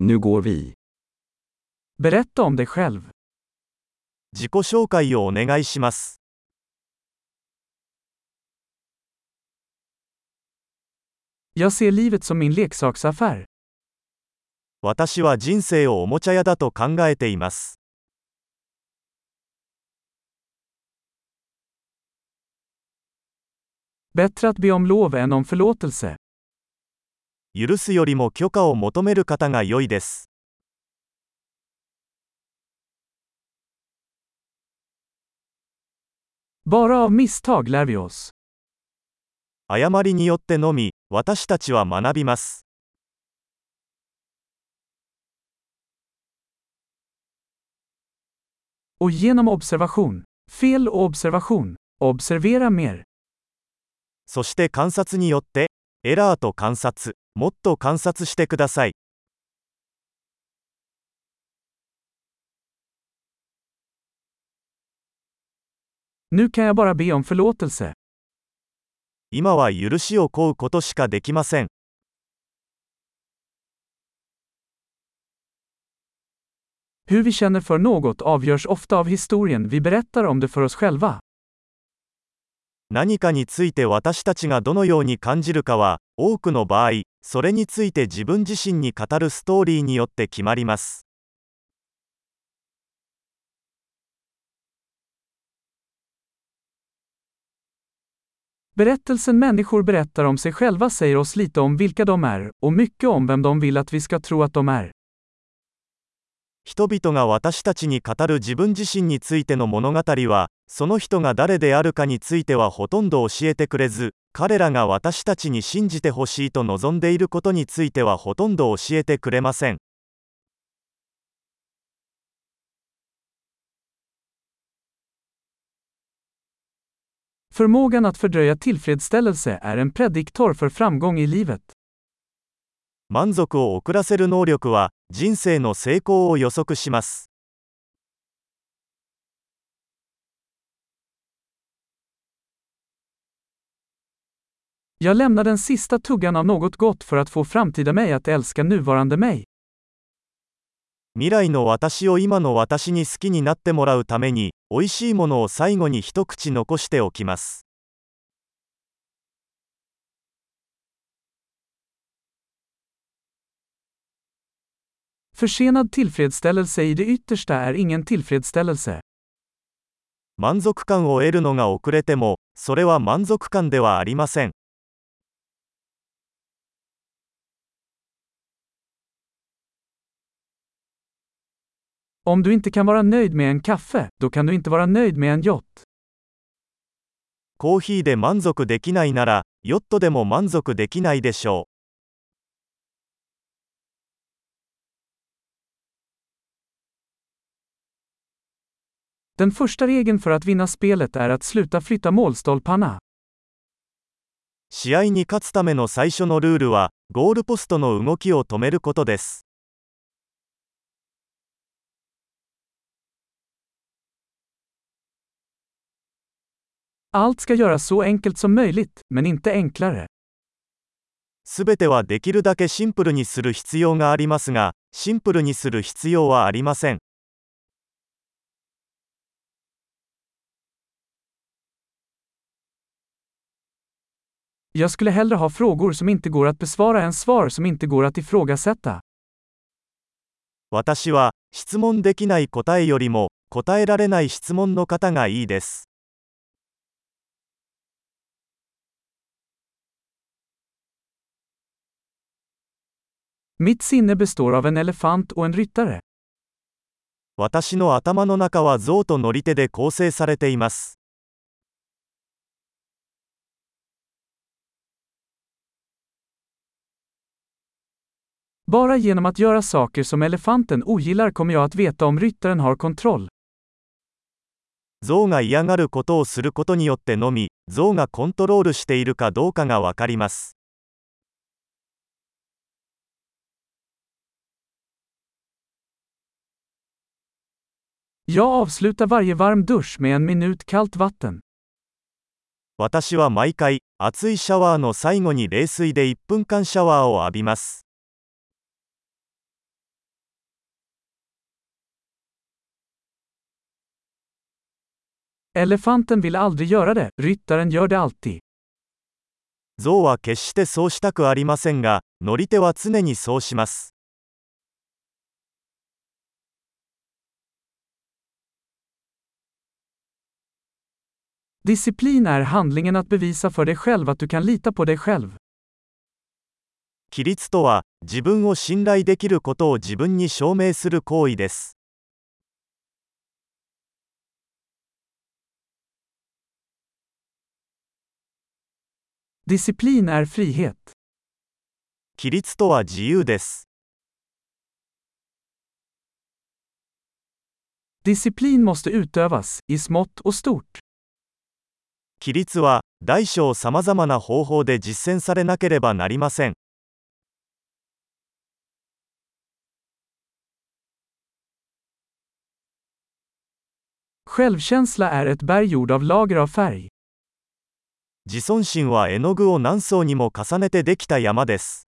Nu går vi. Berätta om dig själv. 自己紹介をお願いします。 Jag ser livet som min leksaksaffär. 私は人生をおもちゃ屋だと考えています。 Bättre att be om lov än om förlåtelse. 許すよりも許可を求める方が良いです。誤りによってのみ私たちは学びます。そして観察によってエラーと観察もっと観察してください。Nu kan jag bara be om förlåtelse. 今は許しを請うことしかできません。Hur vi känner för något avgörs ofta av historien vi berättar om det för oss själva. 何かについて私たちがどのように感じるかは、多くの場合、それについて自分自身に語るストーリーによって決まります。Berättelsen människor berättar om sig själva säger oss lite om vilka de är, och mycket om vem de vill att vi ska tro att de är. 人々が私たちに語る自分自身についての物語は、その人が誰であるかについてはほとんど教えてくれず、彼らが私たちに信じてほしいと望んでいることについてはほとんど教えてくれません。Förmågan att fördröja tillfredsställelse är en prediktor för framgång i livet. 満足を遅らせる能力は、人生の成功を予測します。Jag lämnar den sista tuggan av något gott för att få framtida mig att älska nuvarande mig. 未来の私を今の私に好きになってもらうために、美味しいものを最後に一口残しておきます。Försenad tillfredsställelse i det yttersta är ingen tillfredsställelse. 満足感を得るのが遅れても、それは満足感ではありません。Om du inte kan vara nöjd med en kaffe, då kan du inte vara nöjd med en yacht. コーヒーで満足できないなら、ヨットでも満足できないでしょう。試合に勝つための最初のルールはゴールポストの動きを止めることです。すべてはできるだけシンプルにする必要がありますがシンプルにする必要はありません。Jag skulle hellre ha frågor som inte går att besvara än svar som inte går att ifrågasätta. 私は、質問できない答えよりも、答えられない質問の方がいいです。Mitt sinne består av en elefant och en ryttare. 私の頭の中は象と乗り手で構成されています。Bara genom att göra saker som elefanten ogillar kommer jag att veta om ryttaren har kontroll. 象が嫌がることをすることによってのみ、象がコントロールしているかどうかがわかります。Jag avslutar varje varm dusch med en minut kallt vatten. 私は毎回、熱いシャワーの最後に冷水で1分間シャワーを浴びます。Elefanten vill aldrig göra det, ryttaren gör det alltid. 象は決してそうしたくありませんが、乗り手は常にそうします。Disciplin är handlingen att bevisa för dig själv att du kan lita på dig själv. 規律とは、自分を信頼できることを自分に証明する行為です。Disciplin är frihet. 規律とは自由です。 Disciplin måste utövas, i smått och stort. 規律は、大小さまざまな方法で実践されなければなりません。 Självkänsla är ett berg gjord av lager av färg. 自尊心は絵の具を何層にも重ねてできた山です。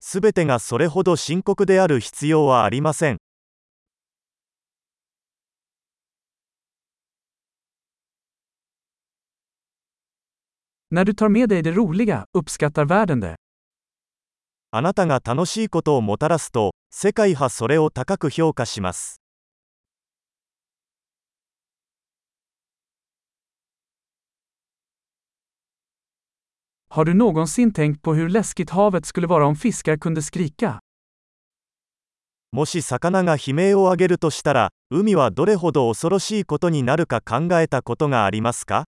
すべてがそれほど深刻である必要はありません。När du tar med dig det roliga, uppskattar världen det. あなたが楽しいことをもたらすと、世界はそれを高く評価します。Någonsin tänkt på hur läskigt havet skulle vara om fiskar kunde skrika? もし魚が悲鳴を上げるとしたら、海はどれほど恐ろしいことになるか考えたことがありますか？